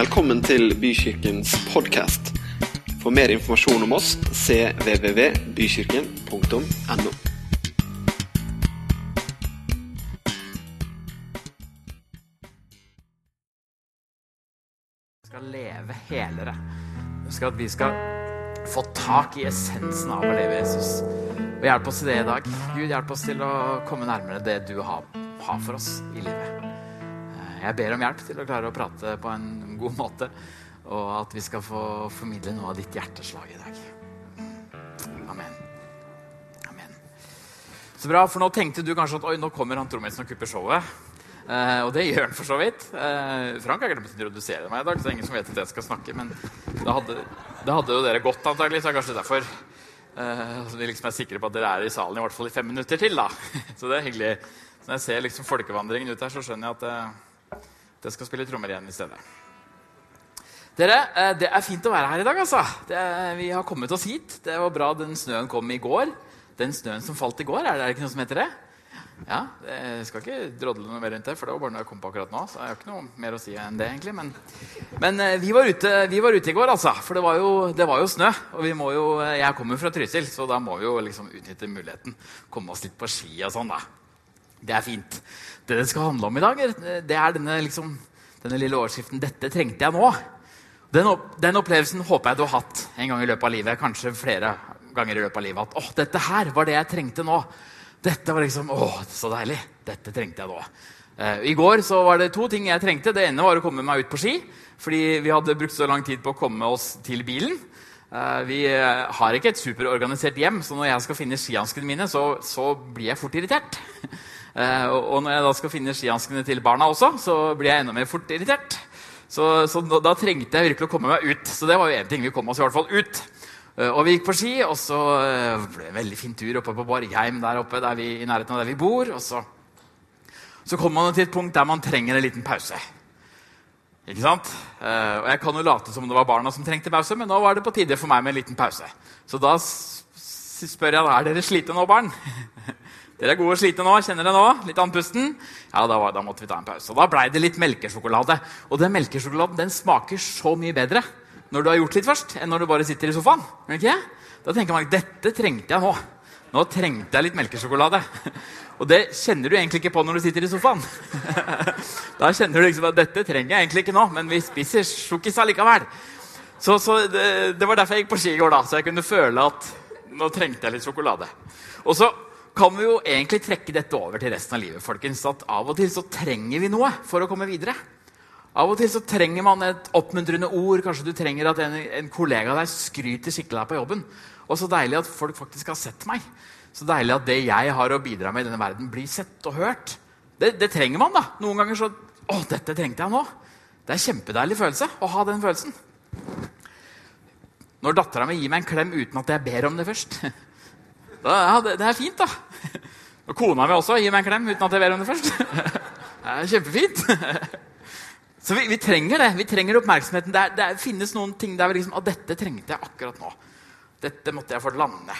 Velkommen til Bykirkens podkast. For mer informasjon om oss cvvvbykirken.no. skal leve helere. Husk at vi skal få tak i essensen av å leve Jesus. Og hjelp oss til det i dag. Gud, hjelp oss til å komme nærmere det du har, har for oss i livet. Jeg ber om hjelp til å klare å prate på en god måte, og at vi skal få formidle noe av ditt hjerteslag i dag. Amen. Amen. Så bra, for nå tenkte du kanskje at oi, nå kommer han trommisen og kupper showet. Eh, og det gjør han for så vidt. Eh, Frank har glemt å introdusere meg i dag, så det er ingen som vet at jeg skal snakke. Men det hadde, det hadde jo dere godt, antagelig, så det er kanskje derfor eh, vi liksom er sikre på at dere er i salen i hvert fall i fem minutter til. da. Så det er hyggelig. Så når jeg ser liksom folkevandringen ut her, så skjønner jeg at eh, det skal spille trommer igjen i stedet. Dere, eh, Det er fint å være her i dag. altså. Det, vi har kommet oss hit. Det var bra den snøen kom i går. Den snøen som falt i går, er det ikke noe som heter det? Ja, Jeg skal ikke drodle noe mer rundt det, for det var bare noe jeg kom på akkurat nå. så jeg har ikke noe mer å si enn det egentlig. Men, men eh, vi, var ute, vi var ute i går, altså. For det var jo, det var jo snø. Og vi må jo, jeg kommer fra Trysil, så da må vi jo liksom utnytte muligheten. Komme oss litt på ski og sånn, da. Det er fint. Det det skal handle om i dag, det er denne, liksom, denne lille overskriften 'Dette trengte jeg nå'. Den, opp, den, opplevelsen håper jeg du har hatt en gang i løpet av livet. Kanskje flere ganger i løpet av livet. At 'Å, dette her var det jeg trengte nå'. Dette var liksom Å, så deilig. Dette trengte jeg nå. Eh, I går så var det to ting jeg trengte. Det ene var å komme meg ut på ski. Fordi vi hadde brukt så lang tid på å komme oss til bilen. Eh, vi eh, har ikke et superorganisert hjem, så når jeg skal finne skihanskene mine, så, så blir jeg fort irritert. Eh, og, når jeg da skal finne skihanskene til barna også, så blir jeg enda mer fort irritert. Så, så da, da trengte jeg virkelig å komme meg ut. Så det var jo én ting. Vi kom oss i hvert fall ut. Eh, Og vi gikk på ski, og så eh, ble det en veldig fin tur oppe på Borgheim, der oppe der vi, i nærheten av der vi bor. Og så, så kommer man til et punkt der man trenger en liten pause. Ikke sant? Og jeg kan jo late som det var barna som trengte pause, men nå var det på tide for meg med en liten pause. Så da spør jeg da, er dere slitne nå, barn. Dere er gode og slitne nå? Kjenner dere nå? Litt andpusten? Ja, da, var, da måtte vi ta en pause. Og da blei det litt melkesjokolade. Og den melkesjokoladen den smaker så mye bedre når du har gjort litt først, enn når du bare sitter i sofaen. Ikke? Da tenker man dette trengte jeg nå. Nå trengte jeg litt melkesjokolade. Og det kjenner du egentlig ikke på når du sitter i sofaen. Da kjenner du liksom at dette trenger jeg egentlig ikke nå, men vi spiser sjokkis allikevel. Så, så det, det var derfor jeg gikk på ski i går, da, så jeg kunne føle at nå trengte jeg litt sjokolade. Og så kan vi jo egentlig trekke dette over til resten av livet. folkens, at Av og til så trenger vi noe for å komme videre. Av og til så trenger man et oppmuntrende ord. Kanskje du trenger at en, en kollega av deg skryter skikkelig deg på jobben. Og så deilig at folk faktisk har sett meg. Så deilig at det jeg har å bidra med i denne verden, blir sett og hørt. Det, det trenger man, da. Noen ganger så Å, dette trengte jeg nå. Det er en kjempedeilig følelse å ha den følelsen. Når dattera mi gir meg en klem uten at jeg ber om det først. Ja, det, det er fint, da. Og kona mi også gir meg en klem uten at jeg ber om det først. Det er kjempefint. Så vi, vi trenger det. Vi trenger oppmerksomheten. Det, er, det er, finnes noen ting der vi liksom, at dette trengte jeg akkurat nå. Dette måtte jeg få lande.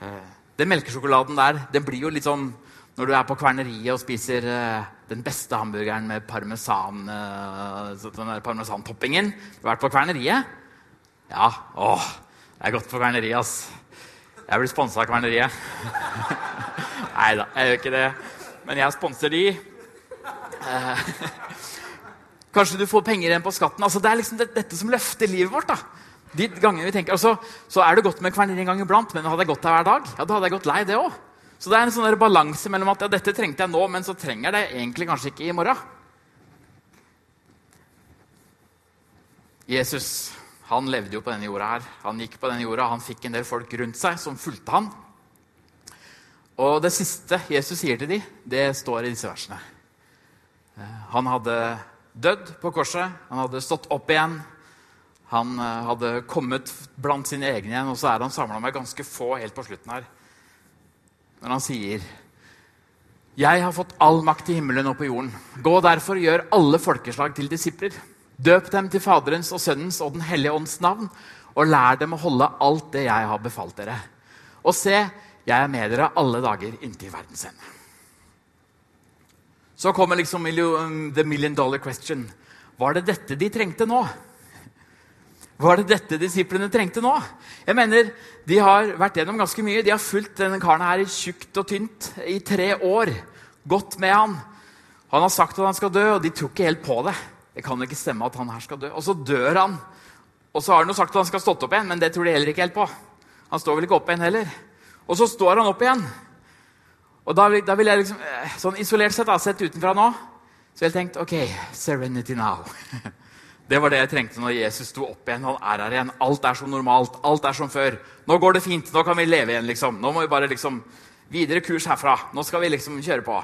Eh, Den melkesjokoladen der, den blir jo litt sånn når du er på kverneriet og spiser eh, den beste hamburgeren med parmesan, eh, den der parmesantoppingen. Du har vært på kverneriet? Ja. Åh, det er godt på kverneriet, ass. Jeg blir sponsa av kverneriet. Nei da, jeg gjør ikke det. Men jeg sponser de. Eh, Kanskje du får penger igjen på skatten. Altså, det er liksom det, dette som løfter livet vårt. da. De gangene vi tenker, altså, Så er det godt med kverneriet en gang iblant, men hadde jeg gått der hver dag, ja, da hadde jeg gått lei det òg. Så det er en sånn balanse mellom at ja, dette trengte jeg nå, men så trenger jeg det egentlig kanskje ikke i morgen. Jesus han levde jo på denne jorda her. Han gikk på denne jorda, han fikk en del folk rundt seg som fulgte han. Og det siste Jesus sier til dem, det står i disse versene. Eh, Han hadde dødd på korset, han hadde stått opp igjen. Han eh, hadde kommet blant sine egne igjen, og så er han samla med ganske få helt på slutten her. Når han sier Jeg har fått all makt i himmelen og på jorden. Gå derfor og gjør alle folkeslag til disipler. Døp dem til Faderens og Sønnens og Den hellige ånds navn, og lær dem å holde alt det jeg har befalt dere. Og se, jeg er med dere alle dager inntil verdens ende. Så kommer liksom the million dollar question. Var det dette de trengte nå? Var det dette disiplene trengte nå? Jeg mener, De har vært gjennom ganske mye. De har fulgt denne karen her i tjukt og tynt i tre år. Gått med han. Han har sagt at han skal dø, og de tror ikke helt på det. Det kan ikke stemme at han her skal dø. Og så dør han. Og så har han jo sagt at han skal stått opp igjen, men det tror de heller ikke helt på. Han står vel ikke opp igjen heller. Og så står han opp igjen. Og da, da vil jeg liksom, eh, sånn Isolert sett, da, sett utenfra nå, så ville jeg tenkt OK, serenity now. Det var det jeg trengte når Jesus sto opp igjen. Han er her igjen. Alt er som normalt. Alt er som før. Nå går det fint. Nå kan vi leve igjen, liksom. Nå må vi bare liksom Videre kurs herfra. Nå skal vi liksom kjøre på.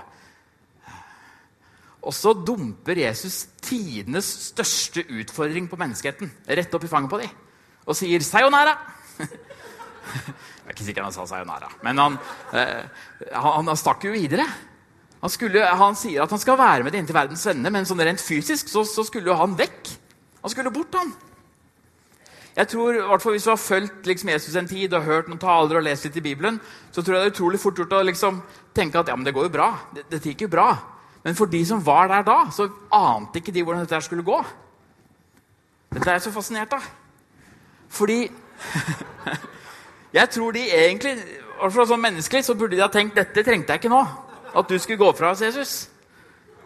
Og så dumper Jesus tidenes største utfordring på menneskeheten rett opp i fanget på dem og sier 'sayonara'. Jeg er ikke sikker han sa 'sayonara', men han, eh, han, han stakk jo videre. Han, skulle, han, sier at han skal være med det inntil verdens ende, men sånn rent fysisk så, så skulle jo han vekk. Han skulle bort, han. Jeg tror, hvert Hvis du har fulgt liksom, Jesus en tid og hørt noen taler og lest litt i Bibelen, så tror jeg det er utrolig fort gjort å liksom, tenke at ja, men det går jo bra. Dette gikk jo bra. Men for de som var der da, så ante ikke de hvordan dette skulle gå. Dette er jeg så fascinert av. Fordi Jeg tror de egentlig, sånn menneskelig, så burde de ha tenkt dette trengte jeg ikke nå. At du skulle gå fra oss, Jesus.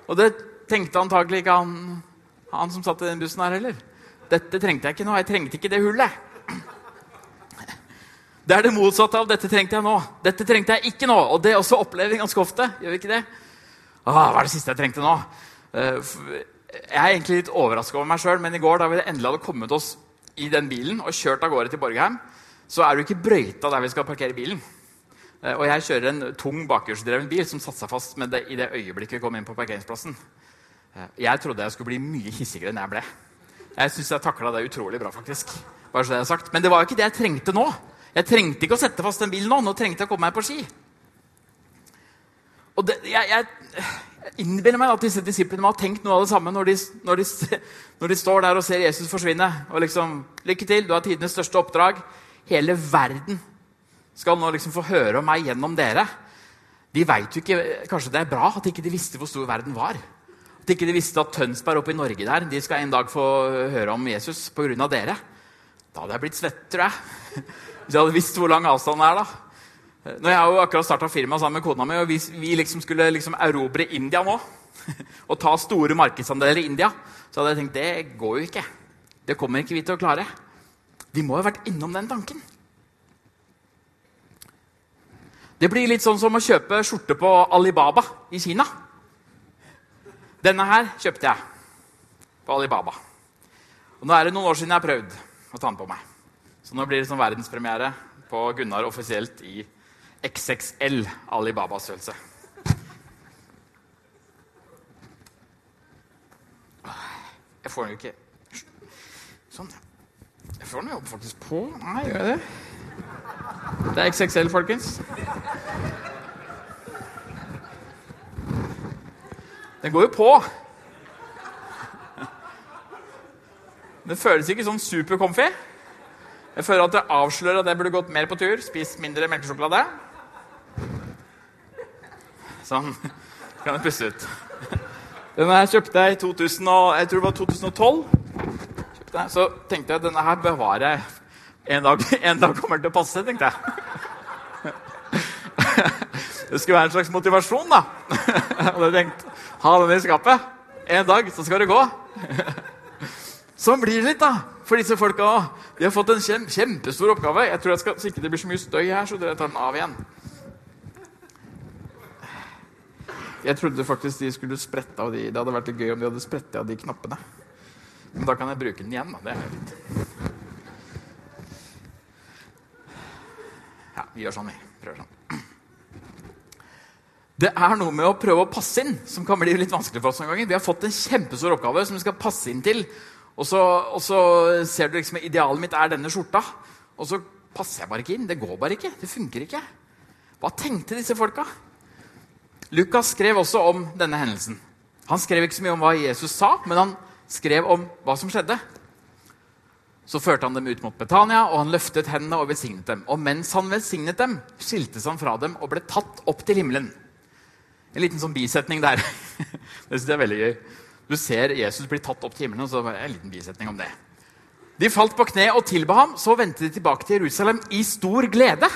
Og det tenkte antagelig ikke han han som satt i den bussen her heller. Dette trengte jeg ikke nå. Jeg trengte ikke det hullet. Det er det motsatte av 'dette trengte jeg nå'. Dette trengte jeg ikke nå. Og det også opplever vi ganske ofte. Gjør vi ikke det? Hva er det siste jeg trengte nå? Eh, jeg er egentlig litt overraska over meg sjøl, men i går da vi endelig hadde kommet oss i den bilen og kjørt av gårde til Borgheim, så er du ikke brøyta der vi skal parkere bilen. Eh, og jeg kjører en tung bakhjulsdreven bil som satte seg fast med det i det øyeblikket vi kom inn på parkeringsplassen. Eh, jeg trodde jeg skulle bli mye hissigere enn jeg ble. Jeg syns jeg takla det utrolig bra, faktisk. Bare så det er sagt. Men det var jo ikke det jeg trengte nå. Jeg trengte ikke å sette fast den bilen nå. Nå trengte jeg å komme meg på ski. Og det, jeg, jeg, innbiller meg at disse disiplene må ha tenkt noe av det samme når de, når, de, når de, står der og ser Jesus forsvinne. Og liksom Lykke til, du har tidenes største oppdrag. Hele verden skal nå liksom få høre om meg gjennom dere. De vet jo ikke, Kanskje det er bra at ikke de visste hvor stor verden var. At ikke de visste at Tønsberg oppe i Norge der, de skal en dag få høre om Jesus pga. dere. Da hadde jeg blitt svett, tror jeg. Hvis jeg hadde visst hvor lang avstanden er. da. Når jeg jo akkurat starta firma sammen med kona mi, og vi, vi liksom skulle liksom erobre India nå, og ta store markedsandeler i India, så hadde jeg tenkt det går jo ikke. Det kommer ikke vi til å klare. Vi må jo ha vært innom den tanken. Det blir litt sånn som å kjøpe skjorte på Alibaba i Kina. Denne her kjøpte jeg på Alibaba. Og Nå er det noen år siden jeg har prøvd å ta den på meg. Så nå blir det sånn verdenspremiere på Gunnar offisielt i XXL Alibaba-størrelse. Jeg får den jo ikke Sånn. Jeg får den jo faktisk på. Nei, gjør jeg det? Det er XXL, folkens. Den går jo på. Den føles ikke sånn supercomfy. Jeg føler at det avslører at jeg burde gått mer på tur, spist mindre melkesjokolade. Sånn. kan jeg puste ut. Denne her kjøpte jeg i 2000, jeg tror det var 2012. Jeg, så tenkte jeg denne her bevarer jeg. En dag, en dag kommer den til å passe, tenkte jeg. Det skulle være en slags motivasjon, da. Jeg hadde tenkt ha den i skapet. En dag så skal det gå. Sånn blir det litt, da. For disse folka òg. De har fått en kjem, kjempestor oppgave. Jeg tror jeg skal, Så ikke det blir så mye støy her, så dere tar den av igjen. Jeg trodde faktisk de skulle sprette av de. Det hadde vært litt gøy om de hadde sprettet av de knappene. Men da kan jeg bruke den igjen. da. Det er fint. Ja, vi gjør sånn, vi. Prøver sånn. Det er noe med å prøve å passe inn som kan bli litt vanskelig for oss. noen ganger. Vi har fått en kjempestor oppgave som vi skal passe inn til. Og så, og så ser du liksom idealet mitt er denne skjorta. Og så passer jeg bare ikke inn. Det går bare ikke. Det funker ikke. Hva tenkte disse folka? Lukas skrev også om denne hendelsen. Han skrev ikke så mye om hva Jesus sa, men han skrev om hva som skjedde. Så førte han dem ut mot Betania, og han løftet hendene og velsignet dem. Og mens han velsignet dem, skiltes han fra dem og ble tatt opp til himmelen. En liten sånn bisetning der. det syns jeg er veldig gøy. Du ser Jesus bli tatt opp til himmelen. og så er det en liten bisetning om det. De falt på kne og tilba ham. Så vendte de tilbake til Jerusalem i stor glede.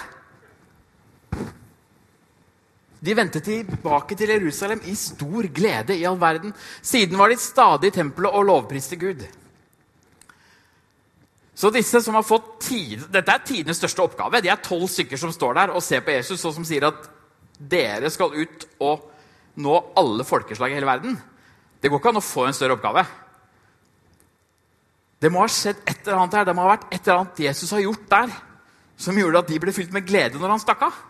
De vendte tilbake til Jerusalem i stor glede i all verden. Siden var de stadig i tempelet og lovpriste Gud. Så disse som har fått tid, Dette er tidenes største oppgave. De er tolv stykker som står der og ser på Jesus og som sier at dere skal ut og nå alle folkeslag i hele verden. Det går ikke an å få en større oppgave. Det må ha skjedd et eller annet her. Det må ha vært et eller annet Jesus har gjort der, som gjorde at de ble fylt med glede når han stakk av.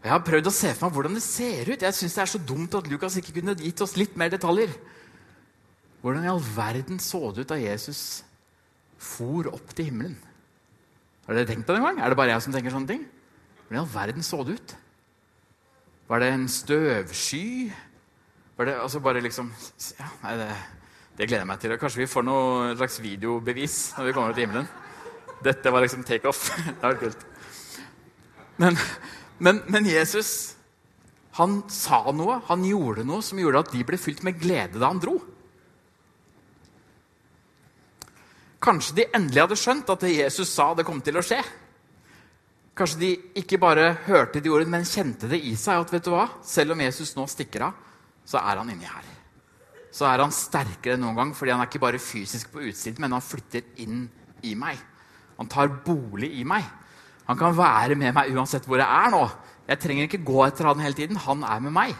Og Jeg har prøvd å se for meg hvordan det ser ut. Jeg synes Det er så dumt at Lukas ikke kunne gitt oss litt mer detaljer. Hvordan i all verden så det ut da Jesus for opp til himmelen? Har dere tenkt på det en gang? Er det bare jeg som tenker sånne ting? Hvordan i all verden så det ut? Var det en støvsky? Var det altså bare liksom ja, nei, det, det, gleder jeg meg til. Kanskje vi får noe slags videobevis når vi kommer til himmelen. Dette var liksom takeoff. det var kult. Men, men, men, Jesus han sa noe, han gjorde noe som gjorde at de ble fylt med glede da han dro. Kanskje de endelig hadde skjønt at det Jesus sa, det kom til å skje. Kanskje de ikke bare hørte de ordene, men kjente det i seg. at vet du hva? Selv om Jesus nå stikker av, så er han inni her. Så er han sterkere enn noen gang, fordi han er ikke bare fysisk på utsiden, men han flytter inn i meg. Han tar bolig i meg. Han kan være med meg uansett hvor jeg er nå. Jeg trenger ikke gå etter han hele tiden. Han er med meg.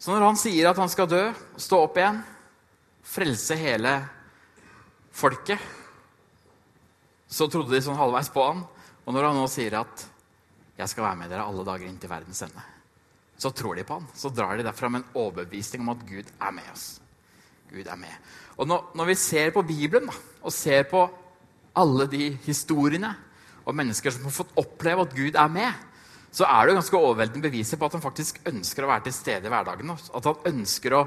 Så når han sier at han skal dø, stå opp igjen, frelse hele folket, så trodde de sånn halvveis på han. Og når han nå sier at 'Jeg skal være med dere alle dager inn til verdens ende', så tror de på han. Så drar de derfra med en overbevisning om at Gud er med oss. Gud er med. Og når, når vi ser på Bibelen da, og ser på alle de historiene og mennesker som har fått oppleve at Gud er med, så er det jo ganske overveldende beviser på at han faktisk ønsker å være til stede i hverdagen. At han ønsker å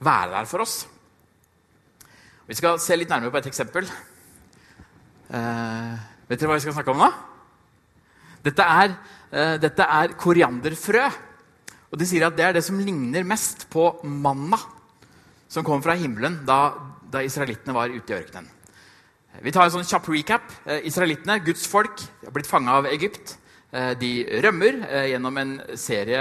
være der for oss. Vi skal se litt nærmere på et eksempel. Eh, vet dere hva vi skal snakke om nå? Dette er, eh, dette er korianderfrø. Og de sier at det er det som ligner mest på manna som kom fra himmelen da, da israelittene var ute i ørkenen. Vi tar en sånn kjapp recap. Uh, israelittene, Guds folk, har blitt fanga av Egypt. Uh, de rømmer gjennom en serie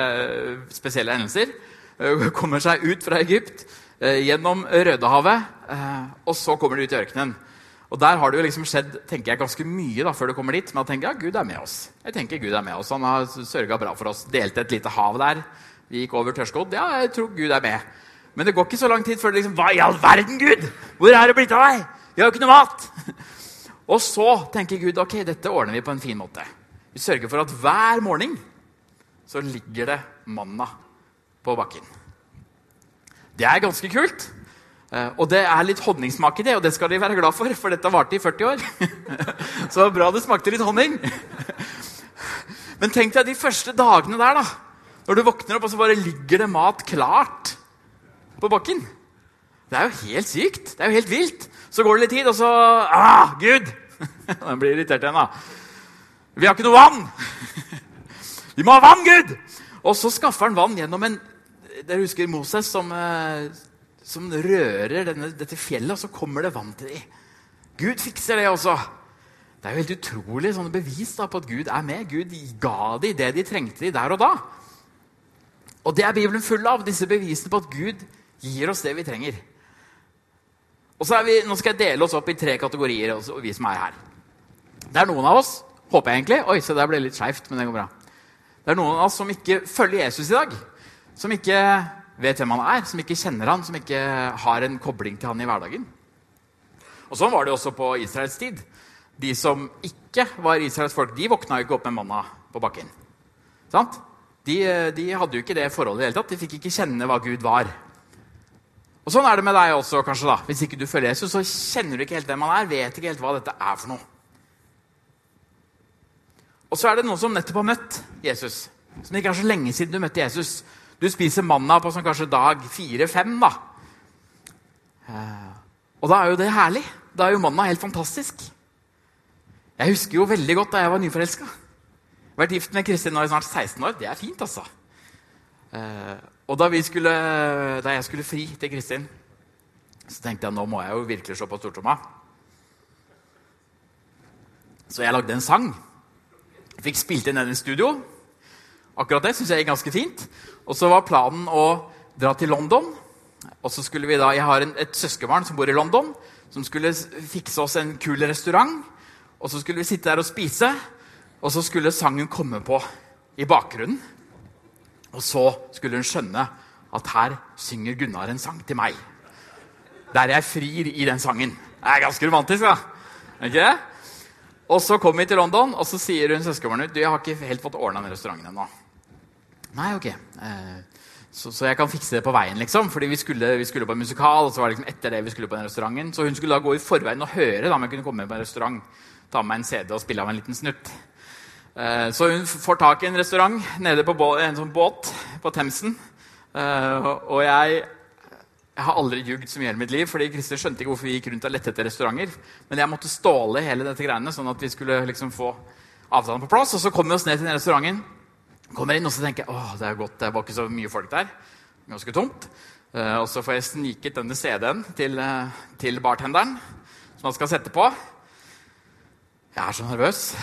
spesielle hendelser. Kommer seg ut fra Egypt, gjennom Rødehavet, og så kommer de ut i ørkenen. Og Der har det jo liksom skjedd tenker jeg, ganske mye da, før du kommer dit. Men jeg tenker ja, Gud er med oss. Jeg tenker Gud er med oss. Han har sørga bra for oss. Delte et lite hav der. Vi gikk over tørrskodd. Ja, jeg tror Gud er med. Men det går ikke så lang tid før det liksom Hva i all verden, Gud? Hvor er det blitt av deg? Vi har jo ikke noe mat! Og så tenker Gud ok, dette ordner vi på en fin måte. Vi sørger for at hver morgen så ligger det manna på bakken. Det er ganske kult. Uh, og det er litt honningsmak i det, og det skal de være glad for, for dette varte i 40 år. så det var bra det smakte litt honning. Men tenk deg de første dagene der, da. Når du våkner opp, og så bare ligger det mat klart på bakken. Det er jo helt sykt. Det er jo helt vilt. Så går det litt tid, og så Ah, Gud! Den blir irritert igjen, da. Vi har ikke noe vann! Vi må ha vann, Gud! Og så skaffer han vann gjennom en Dere husker Moses som uh, som rører denne, dette fjellet, og så kommer det vann til dem. Gud fikser det også. Det er jo helt utrolig sånne bevis da, på at Gud er med. Gud ga dem det de trengte de der og da. Og det er Bibelen full av, disse bevisene på at Gud gir oss det vi trenger. Og så er vi, Nå skal jeg dele oss opp i tre kategorier, også, vi som er her. Det er noen av oss håper jeg egentlig, Oi, se der ble litt skjevt, men det går bra. Det er noen av oss som ikke følger Jesus i dag. Som ikke vet hvem han er, som ikke kjenner han, som ikke har en kobling til han i hverdagen. Og Sånn var det også på Israels tid. De som ikke var Israels folk, de våkna jo ikke opp med manna på bakken. Sant? De, de, hadde jo ikke det forholdet i det hele tatt. De fikk ikke kjenne hva Gud var. Og Sånn er det med deg også. kanskje da. Hvis ikke du følger Jesus, så kjenner du ikke helt hvem han er. vet ikke helt hva dette er for noe. Og så er det noen som nettopp har møtt Jesus. Som ikke er så lenge siden du møtte Jesus. Du spiser manna på sånn kanskje dag fire-fem. da. Eh, og da er jo det herlig. Da er jo manna helt fantastisk. Jeg husker jo veldig godt da jeg var nyforelska. Vært gift med Kristin nå i snart 16 år. Det er fint, altså. Eh, og da, skulle, da, jeg skulle fri til Kristin, så tenkte jeg nå må jeg jo virkelig se på stortromma. Så jeg lagde en sang. Jeg fikk spilt inn den i studio. Akkurat det syns jeg gikk ganske fint. Og så var planen å dra til London. Og så skulle vi da, Jeg har en, et søskenbarn som bor i London, som skulle fikse oss en kul restaurant. Og så skulle vi sitte der og spise, og så skulle sangen komme på i bakgrunnen. Og så skulle hun skjønne at her synger Gunnar en sang til meg. Der jeg frir i den sangen. Det er ganske romantisk, da. Ikke Og så kommer vi til London, og så sier hun søskenbarnet du, jeg har ikke helt fått ordna den restauranten ennå. Nei, ok. Eh, så, så, jeg kan fikse det på veien, liksom. Fordi vi skulle, vi skulle på en musikal, og så var det liksom etter det vi skulle på den restauranten. Så hun skulle da gå i forveien og høre da, om jeg kunne komme med på en restaurant. Ta med en CD og spille av en liten snutt. Eh, så hun får tak i en restaurant nede på en sånn båt på Themsen. Eh, og jeg, jeg har aldri ljugd så mye i mitt liv, fordi Christer skjønte ikke hvorfor vi gikk rundt og lette etter restauranter. Men jeg måtte ståle hele dette greiene, sånn at vi skulle liksom få avtalen på plass. Og så kommer vi oss ned til den restauranten. Kommer inn og så tenker jeg, åh, det er godt, det var ikke så mye folk der. Ganske tomt. Eh, og så får jeg sniket denne CD-en til, til bartenderen, som han skal sette på. Jeg er så nervøs.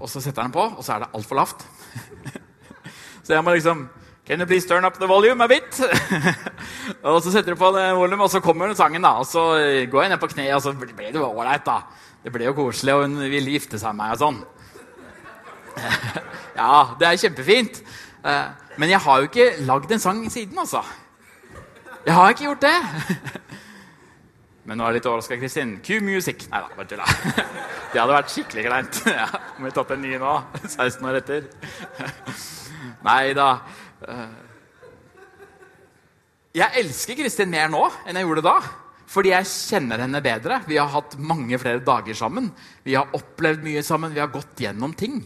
Og så setter han på, og så er det altfor lavt. så jeg må liksom Can you please turn up the volume a bit? og så setter du på det volume, og så kommer sangen. da, Og så går jeg ned på kne, og så ble det jo ålreit. da. Det ble jo koselig, og hun ville gifte seg med meg og sånn. ja, det er kjempefint. Eh, men jeg har jo ikke lagd en sang siden, altså. Jeg har ikke gjort det. Men nå er jeg litt overraska, Kristin. Q-music. Nei da, bare tulla. Det hadde vært skikkelig kleint. Ja, om vi tatt en ny nå, 16 år etter. Nei da. Jeg elsker Kristin mer nå enn jeg gjorde da. Fordi jeg kjenner henne bedre. Vi har hatt mange flere dager sammen. Vi har opplevd mye sammen. Vi har gått gjennom ting.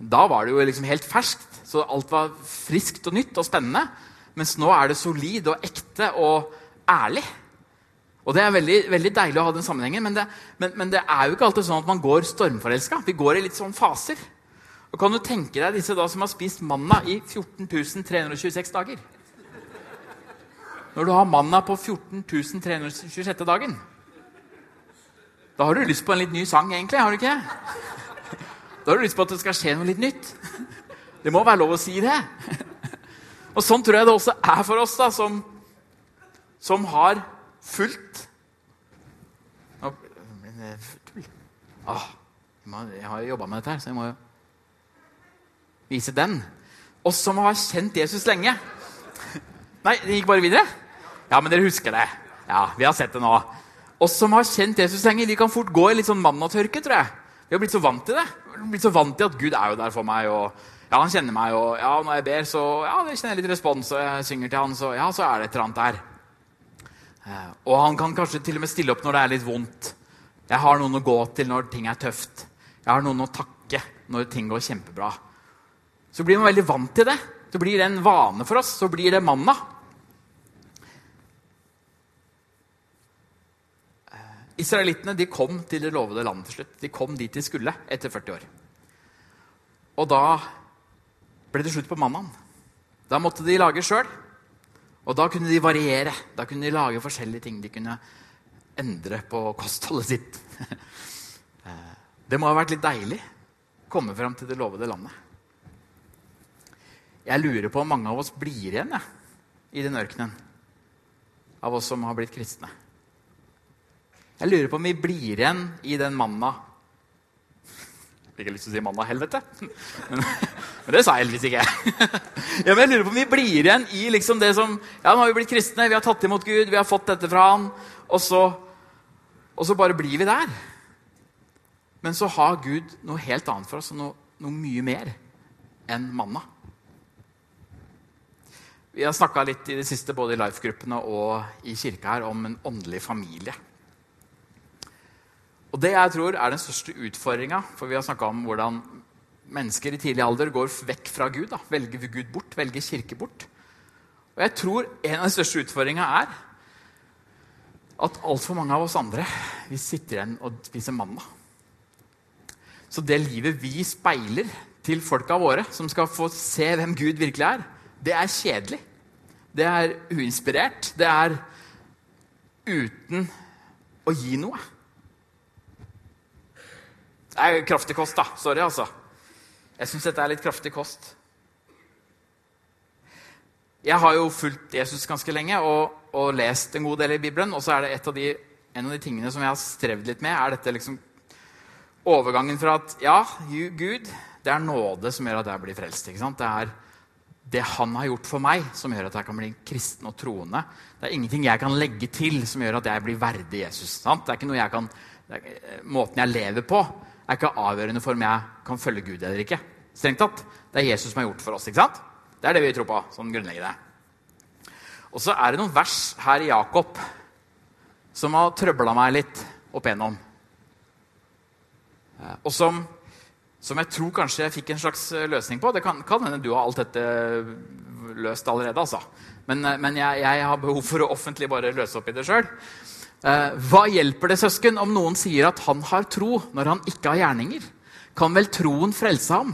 Da var det jo liksom helt ferskt, så alt var friskt og nytt og spennende. Mens nå er det solid og ekte og ærlig. Og Det er veldig, veldig, deilig å ha den sammenhengen, men det, men, men det, er jo ikke alltid sånn at man går stormforelska. Vi går i litt sånn faser. Og Kan du tenke deg disse da som har spist manna i 14 326 dager? Når du har manna på 14 326. dagen Da har du lyst på en litt ny sang, egentlig. har du ikke? Da har du lyst på at det skal skje noe litt nytt. Det må være lov å si det. Og Sånn tror jeg det også er for oss da, som, som har fulgt ah, Jeg har jo jobba med dette, her, så jeg må jo vise den. Oss som har kjent Jesus lenge. Nei, det gikk bare videre? Ja, men dere husker det. Ja, Vi har sett det nå. Oss som har kjent Jesus lenge, vi kan fort gå i litt sånn mannatørke, tror jeg. Vi har blitt så vant til det. Vi har blitt så vant til at Gud er jo der for meg. og ja, Han kjenner meg, og ja, når jeg ber, så ja, det kjenner jeg litt respons. Og jeg synger til han, så ja, så er det et eller annet der. Eh, og han kan kanskje til og med stille opp når det er litt vondt. Jeg har noen å gå til når ting er tøft. Jeg har noen å takke når ting går kjempebra. Så blir man veldig vant til det. Så blir det en vane for oss. Så blir det manna. Eh, israelittene de kom til det lovede landet til slutt. De kom dit de skulle etter 40 år. Og da ble det slutt på mannaen. Da måtte de lage sjøl. Og da kunne de variere. Da kunne de lage forskjellige ting. De kunne endre på kostholdet sitt. Eh, det må ha vært litt deilig å komme fram til det lovede landet. Jeg lurer på om mange av oss blir igjen ja, i den ørkenen. Av oss som har blitt kristne. Jeg lurer på om vi blir igjen i den manna Fikk jeg lyst til å si 'mann av helvete? Men, men det sa jeg heldigvis ikke. ja, men jeg lurer på om vi blir igjen i liksom det som Ja, nå har vi blitt kristne, vi har tatt imot Gud, vi har fått dette fra Han. Og så, og så bare blir vi der. Men så har Gud noe helt annet for oss, noe, noe mye mer enn manna. Vi har snakka litt i det siste både i life-gruppene og i kirka her om en åndelig familie. Og det jeg tror er den største utfordringa, for vi har snakka om hvordan mennesker i tidlig alder går vekk fra Gud. Da. Velger Gud bort, velger kirke bort. Og jeg tror en av de største utfordringa er at altfor mange av oss andre vi sitter igjen og spiser mandag. Så det livet vi speiler til folka våre, som skal få se hvem Gud virkelig er, det er kjedelig. Det er uinspirert. Det er uten å gi noe. Er kraftig kost, da. Sorry, altså. Jeg syns dette er litt kraftig kost. Jeg har jo fulgt Jesus ganske lenge og, og, lest en god del i Bibelen. Og så er det et av de, en av de tingene som jeg har strevd litt med, er dette liksom overgangen fra at ja, Gud, det er nåde som gjør at jeg blir frelst. ikke sant? Det er det han har gjort for meg, som gjør at jeg kan bli kristen og troende. Det er ingenting jeg kan legge til som gjør at jeg blir verdig Jesus. Sant? Det er ikke noe jeg kan, er, måten jeg lever på, er ikke avgjørende for om jeg kan følge Gud eller ikke. Strengt tatt. Det er Jesus som har gjort for oss. ikke sant? Det er det vi tror på. sånn grunnleggende. Og så er det noen vers her i Jakob som har trøbla meg litt opp igjennom. Eh, og som, som, jeg tror kanskje jeg fikk en slags eh, løsning på. Det kan, kan hende du har alt dette løst allerede, altså. Men, eh, men jeg, jeg, har behov for å offentlig bare løse opp i det sjøl. Hva hjelper det, søsken, om noen sier at han har tro når han ikke har gjerninger? Kan vel troen frelse ham?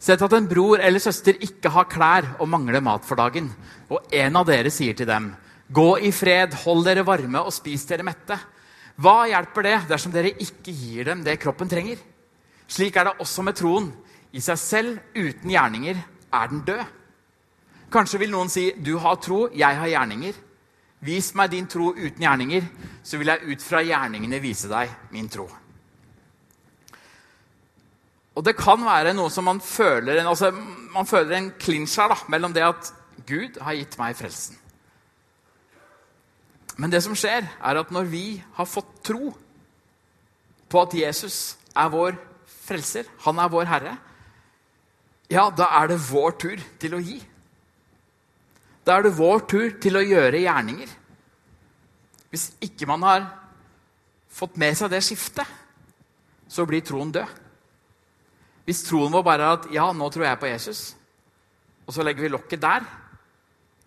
Sett at en bror eller søster ikke har klær og mangler mat for dagen, og en av dere sier til dem, 'Gå i fred, hold dere varme og spis dere mette.' Hva hjelper det dersom dere ikke gir dem det kroppen trenger? Slik er det også med troen. I seg selv, uten gjerninger, er den død. Kanskje vil noen si, 'Du har tro, jeg har gjerninger.' Vis meg din tro uten gjerninger, så vil jeg ut fra gjerningene vise deg min tro. Og det kan være noe som man føler en, altså, man føler en klinsj her da, mellom det at Gud har gitt meg frelsen. Men det som skjer, er at når vi har fått tro på at Jesus er vår frelser, han er vår herre, ja, da er det vår tur til å gi. Da er det vår tur til å gjøre gjerninger. Hvis ikke man har fått med seg det skiftet, så blir troen død. Hvis troen vår bare er at 'ja, nå tror jeg på Jesus', og så legger vi lokket der,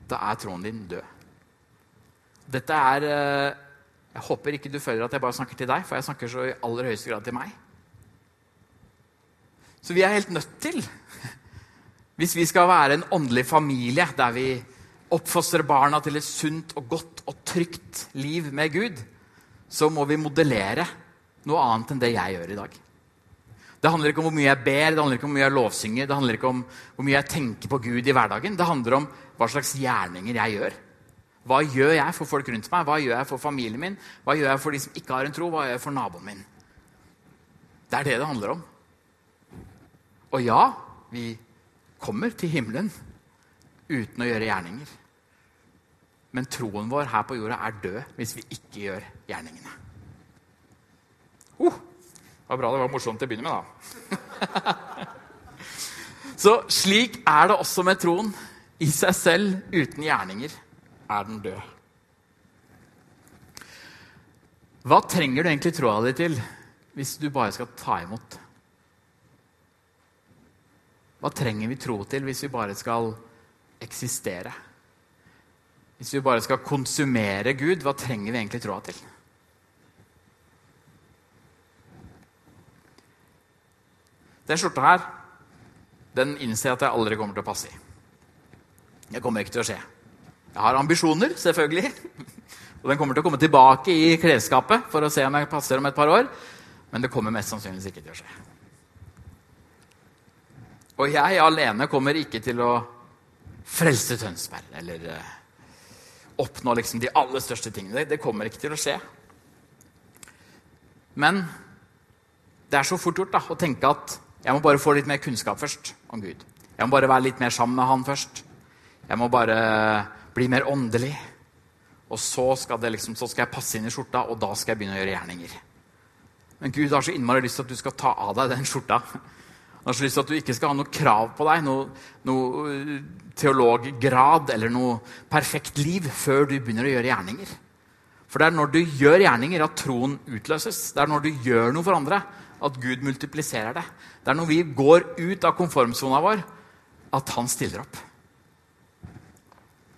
da er troen din død. Dette er eh, Jeg håper ikke du føler at jeg bare snakker til deg, for jeg snakker så i aller høyeste grad til meg. Så vi er helt nødt til, hvis vi skal være en åndelig familie der vi oppfostrer barna til et sunt og godt og trygt liv med Gud, så må vi modellere noe annet enn det jeg gjør i dag. Det handler ikke om hvor mye jeg ber, det handler ikke om hvor mye jeg lovsynger, det handler ikke om hvor mye jeg tenker på Gud i hverdagen. Det handler om hva slags gjerninger jeg gjør. Hva gjør jeg for folk rundt meg? Hva gjør jeg for familien min? Hva gjør jeg for de som ikke har en tro? Hva gjør jeg for naboen min? Det er det det handler om. Og ja, vi kommer til himmelen uten å gjøre gjerninger. Men troen vår her på jorda er død hvis vi ikke gjør gjerningene. Uh, det var bra det var morsomt til å begynne med, da. Så slik er det også med troen. I seg selv, uten gjerninger er den død. Hva trenger du egentlig troa di til hvis du bare skal ta imot? Hva trenger vi tro til hvis vi bare skal eksistere? Hvis vi bare skal konsumere Gud, hva trenger vi egentlig troa til? Den skjorta her den innser jeg at jeg aldri kommer til å passe i. Det kommer ikke til å skje. Jeg har ambisjoner, selvfølgelig. Og den kommer til å komme tilbake i klesskapet for å se om jeg passer om et par år. Men det kommer mest sannsynligvis ikke til å skje. Og jeg alene kommer ikke til å frelse Tønsberg eller uh, oppnå liksom de aller største tingene. Det, det kommer ikke til å skje. Men det er så fort gjort da, å tenke at jeg må bare få litt mer kunnskap først om Gud. Jeg må bare være litt mer sammen med Han først. Jeg må bare bli mer åndelig. Og så skal, liksom, så skal, jeg passe inn i skjorta, og da skal jeg begynne å gjøre gjerninger. Men Gud har så innmari lyst til at du skal ta av deg den skjorta. Han har så lyst til at du ikke skal ha noe krav på deg, noe, noe uh, teologgrad eller noe perfekt liv før du begynner å gjøre gjerninger. For det er når du gjør gjerninger, at troen utløses. Det er når du gjør noe for andre, at Gud multipliserer det. Det er når vi går ut av konformsona vår, at han stiller opp.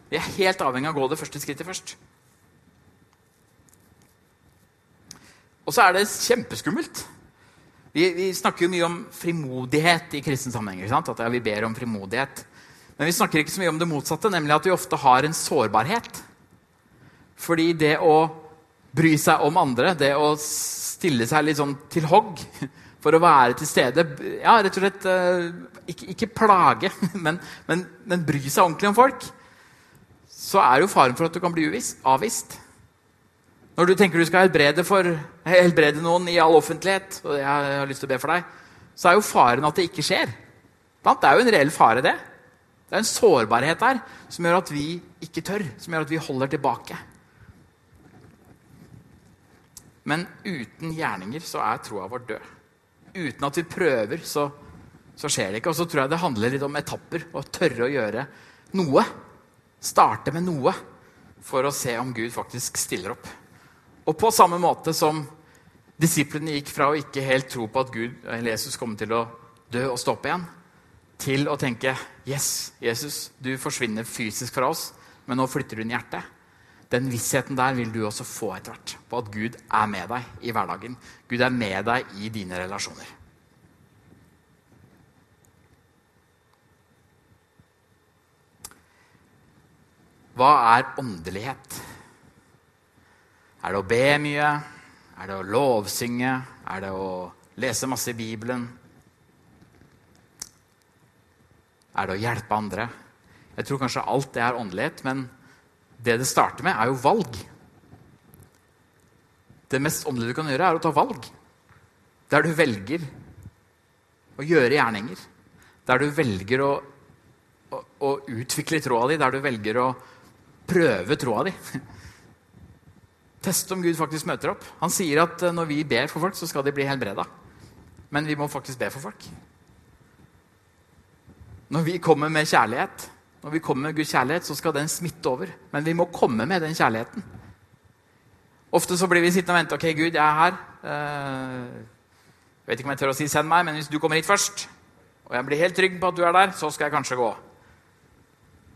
Vi er helt avhengig av å gå det første skrittet først. Og så er det kjempeskummelt. Vi, vi, snakker jo mye om frimodighet i kristen sammenheng. At ja, vi ber om frimodighet. Men vi snakker ikke så mye om det motsatte, nemlig at vi ofte har en sårbarhet. Fordi det å bry seg om andre, det å stille seg litt sånn til hogg for å være til stede Ja, rett og slett eh, ikke, ikke plage, men, men, men, bry seg ordentlig om folk. Så er jo faren for at du kan bli avvist. Når du tenker du skal helbrede, for, helbrede noen i all offentlighet, og jeg har lyst til å be for deg, så er jo faren at det ikke skjer. Det er jo en reell fare, det. Det er en sårbarhet der som gjør at vi ikke tør, som gjør at vi holder tilbake. Men uten gjerninger så er troa vår død. Uten at vi prøver, så, så skjer det ikke. Og så tror jeg det handler litt om etapper. Å tørre å gjøre noe. Starte med noe for å se om Gud faktisk stiller opp. Og på samme måte som disiplene gikk fra å ikke helt tro på at Gud, eller Jesus kom til å dø og stå opp igjen, til å tenke Yes, Jesus, du forsvinner fysisk fra oss, men nå flytter du inn i hjertet. Den vissheten der vil du også få etter hvert. På at Gud er med deg i hverdagen. Gud er med deg i dine relasjoner. Hva er åndelighet? Er det å be mye? Er det å lovsynge? Er det å lese masse i Bibelen? Er det å hjelpe andre? Jeg tror kanskje alt det er åndelighet, men det det starter med, er jo valg. Det mest åndelige du kan gjøre, er å ta valg. Der du velger å gjøre gjerninger. Der du velger å, å, å utvikle troa di, der du velger å prøve troa di. Teste om Gud faktisk møter opp. Han sier at eh, når vi ber for folk, så skal de bli helbreda. Men vi må faktisk be for folk. Når vi kommer med kjærlighet, når vi kommer med Guds kjærlighet, så skal den smitte over. Men vi må komme med den kjærligheten. Ofte så blir vi sittende og vente. Ok, Gud, jeg er her. Uh, jeg vet ikke om jeg tør å si 'send meg', men hvis du kommer hit først, og jeg blir helt trygg på at du er der, så skal jeg kanskje gå.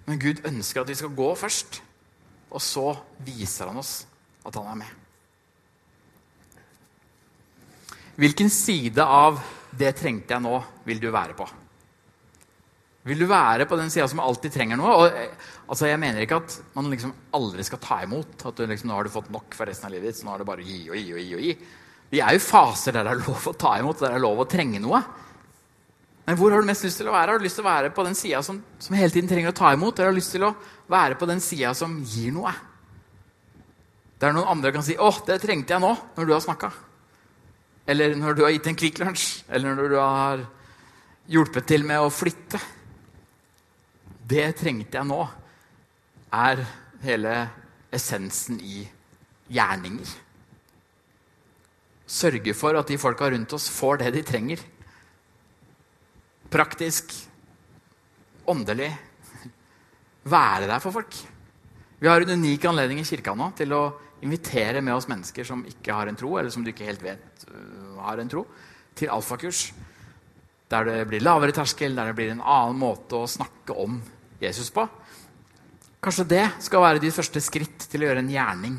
Men Gud ønsker at vi skal gå først. Og så viser han oss at han er med. Hvilken side av 'det trengte jeg nå' vil du være på? Vil du være på den sida som alltid trenger noe? Og, altså, jeg mener ikke at man liksom aldri skal ta imot. At liksom, nå har du fått nok for resten av livet ditt, så nå er det bare å gi og gi. og gi og gi. Vi er jo faser der det er lov å ta imot, der det er lov å trenge noe. Men hvor har du mest lyst til å være? Har du lyst til å være på den sida som, som, hele tiden trenger å ta imot? Eller har du lyst til å være på den sida som gir noe? Der noen andre kan si 'Å, det trengte jeg nå', når du har snakka. Eller når du har gitt en Kvikk Lunsj. Eller når du har hjulpet til med å flytte. Det trengte jeg nå, er hele essensen i gjerninger. Sørge for at de folka rundt oss får det de trenger. Praktisk, åndelig. Være der for folk. Vi har en unik anledning i kirka nå til å invitere med oss mennesker som ikke har en tro, eller som du ikke helt vet uh, har en tro, til alfakurs. Der det blir lavere terskel, der det blir en annen måte å snakke om Jesus på. Kanskje det skal være de første skritt til å gjøre en gjerning.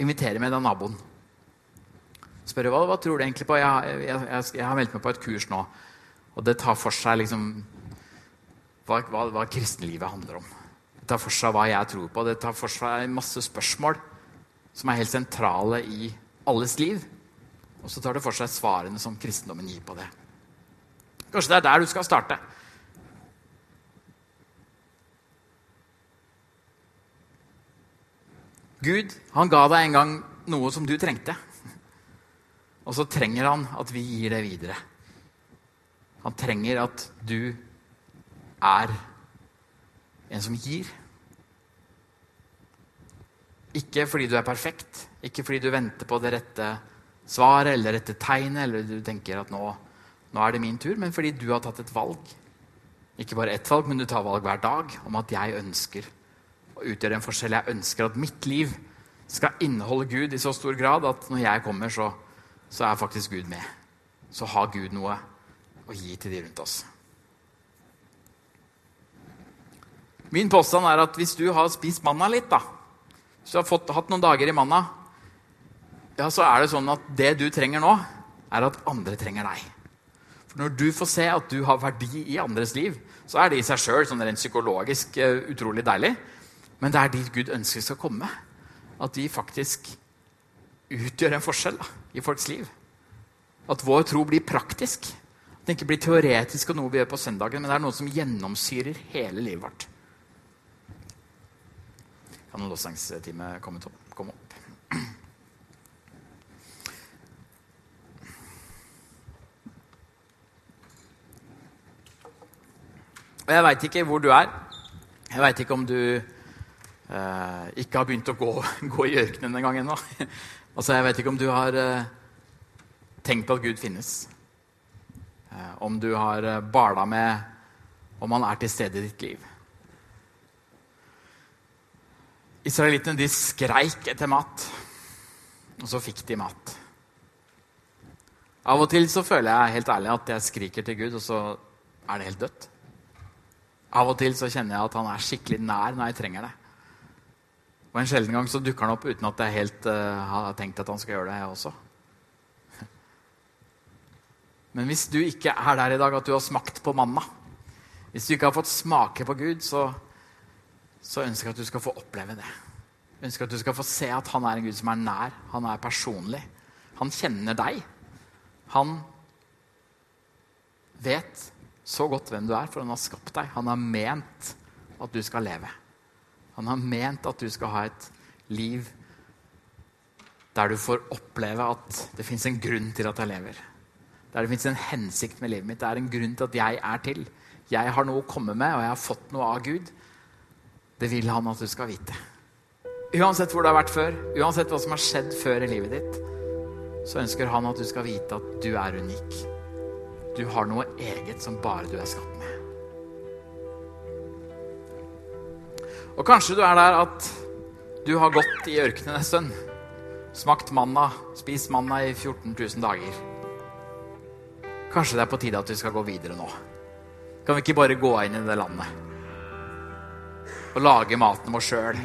Invitere med deg naboen. Spørre hva, hva tror du egentlig på. Jeg, jeg, jeg, jeg, har meldt meg på et kurs nå. Og det tar for seg liksom, hva, hva, hva kristenlivet handler om. Tar for seg hva jeg tror på. Det tar for seg masse spørsmål som er helt sentrale i alles liv. Og så tar det for seg svarene som kristendommen gir på det. Kanskje det er der du skal starte. Gud han ga deg en gang noe som du trengte. Og så trenger han at vi gir det videre. Han trenger at du er en som gir. Ikke fordi du er perfekt, ikke fordi du venter på det rette svaret eller det rette tegnet, eller du tenker at nå, nå, er det min tur, men fordi du har tatt et valg. Ikke bare ett valg, men du tar valg hver dag om at jeg ønsker å utgjøre en forskjell. Jeg ønsker at mitt liv skal inneholde Gud i så stor grad at når jeg kommer, så, så er faktisk Gud med. Så har Gud noe å gi til de rundt oss. Min påstand er at hvis du har spist manna litt, da, du har fått, hatt noen dager i manna, ja, så er det sånn at det du trenger nå, er at andre trenger deg. For når du får se at du har verdi i andres liv, så er det i seg sjøl sånn rent psykologisk uh, utrolig deilig. Men det er dit Gud ønsker skal komme. At de faktisk utgjør en forskjell da, i folks liv. At vår tro blir praktisk. At det ikke blir teoretisk og noe vi gjør på søndagen, men det er noe som gjennomsyrer hele livet vårt. Kan lovsangsteamet komme, komme opp? Og jeg veit ikke hvor du er. Jeg veit ikke om du eh, ikke har begynt å gå, gå i ørkenen en gang ennå. altså, jeg veit ikke om du har eh, tenkt at Gud finnes. Eh, om du har eh, bala med om han er til stede i ditt liv. Israelittene de skreik etter mat, og så fikk de mat. Av og til så føler jeg helt ærlig at jeg skriker til Gud, og så er det helt dødt. Av og til så kjenner jeg at han er skikkelig nær når jeg trenger det. Og en sjelden gang så dukker han opp uten at jeg helt uh, har tenkt at han skal gjøre det, jeg også. Men hvis du ikke er der i dag at du har smakt på manna, hvis du ikke har fått smake på Gud, så, så ønsker jeg at du skal få oppleve det. Jeg ønsker at du skal få se at han er en Gud som er nær, han er personlig. Han kjenner deg. Han vet så godt hvem du er, for han har skapt deg. Han har ment at du skal leve. Han har ment at du skal ha et liv der du får oppleve at det fins en grunn til at jeg lever. Der det fins en hensikt med livet mitt. Det er en grunn til at jeg er til. Jeg har noe å komme med, og jeg har fått noe av Gud. Det vil han at du skal vite. Uansett hvor du har vært før, uansett hva som har skjedd før i livet ditt, så ønsker han at du skal vite at du er unik. Du har noe eget som bare du er skapt med. Og kanskje du er der at du har gått i ørkenen en stund. Smakt manna, spist manna i 14 000 dager. Kanskje det er på tide at du skal gå videre nå. Kan vi ikke bare gå inn i det landet og lage maten vår sjøl?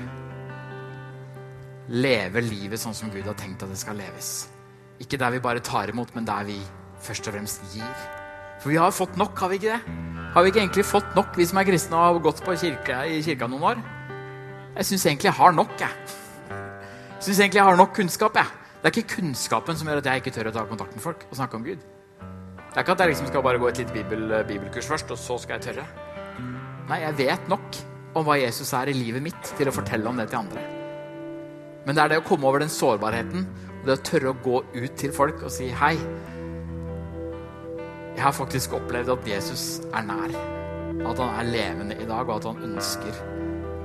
Leve livet sånn som Gud har tenkt at det skal leves. Ikke der vi bare tar imot, men der vi først og fremst gir. For vi har fått nok, har vi ikke det? Har vi ikke egentlig fått nok, vi som er kristne og har gått på kirke, i kirka noen år? Jeg syns egentlig jeg har nok, jeg. Syns egentlig jeg har nok kunnskap, jeg. Det er ikke kunnskapen som gjør at jeg ikke tør å ta kontakt med folk og snakke om Gud. Det er ikke at jeg liksom skal bare gå et lite bibel, bibelkurs først, og så skal jeg tørre. Nei, jeg vet nok om hva Jesus er i livet mitt, til å fortelle om det til andre. Men det er det å komme over den sårbarheten og det å tørre å gå ut til folk og si hei. Jeg har faktisk opplevd at Jesus er nær. At han er levende i dag, og at han ønsker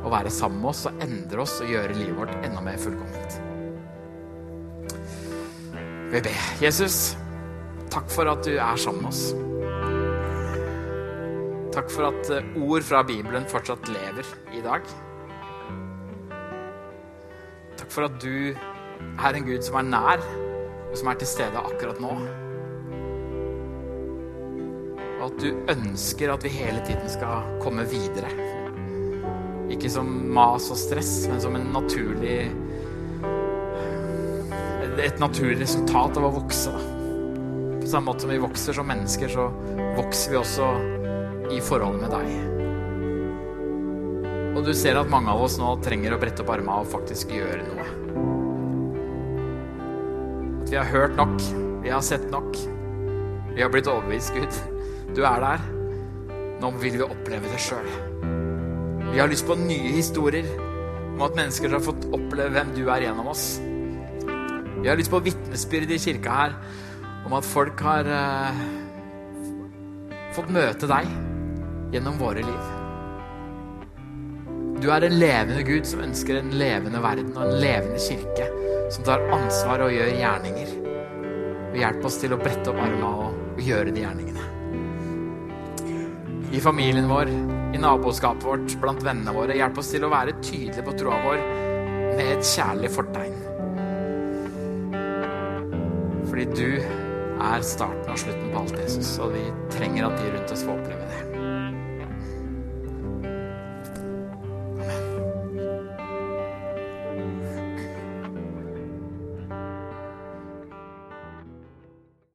å være sammen med oss og endre oss og gjøre livet vårt enda mer fullkomment. Vi ber. Jesus, takk for at du er sammen med oss. Takk for at eh, ord fra Bibelen fortsatt lever i dag. Takk for at du er en Gud som er nær, og som er til stede akkurat nå og at du ønsker at vi hele tiden skal komme videre. Ikke som mas og stress, men som en naturlig et naturlig resultat av å vokse. På samme måte som vi vokser som mennesker, så vokser vi også i forholdet med deg. Og du ser at mange av oss nå trenger å brette opp armene og faktisk gjøre noe. At vi har hørt nok, vi har sett nok. Vi har blitt overbevist, Gud. Du er der. Nå vil vi oppleve det sjøl. Vi har lyst på nye historier om at mennesker har fått oppleve hvem du er gjennom oss. Vi har lyst på vitnesbyrd i kirka her om at folk har uh, fått møte deg gjennom våre liv. Du er en levende Gud som ønsker en levende verden og en levende kirke som tar ansvar og gjør gjerninger. Og hjelp oss til å brette opp armene og gjøre de gjerningene i familien vår, i naboskapet vårt, blant vennene våre. Hjelp oss til å være tydelige på troa vår med et kjærlig fortegn. Fordi du er starten og slutten på alt, Jesus, og vi trenger at de rundt oss får oppleve det.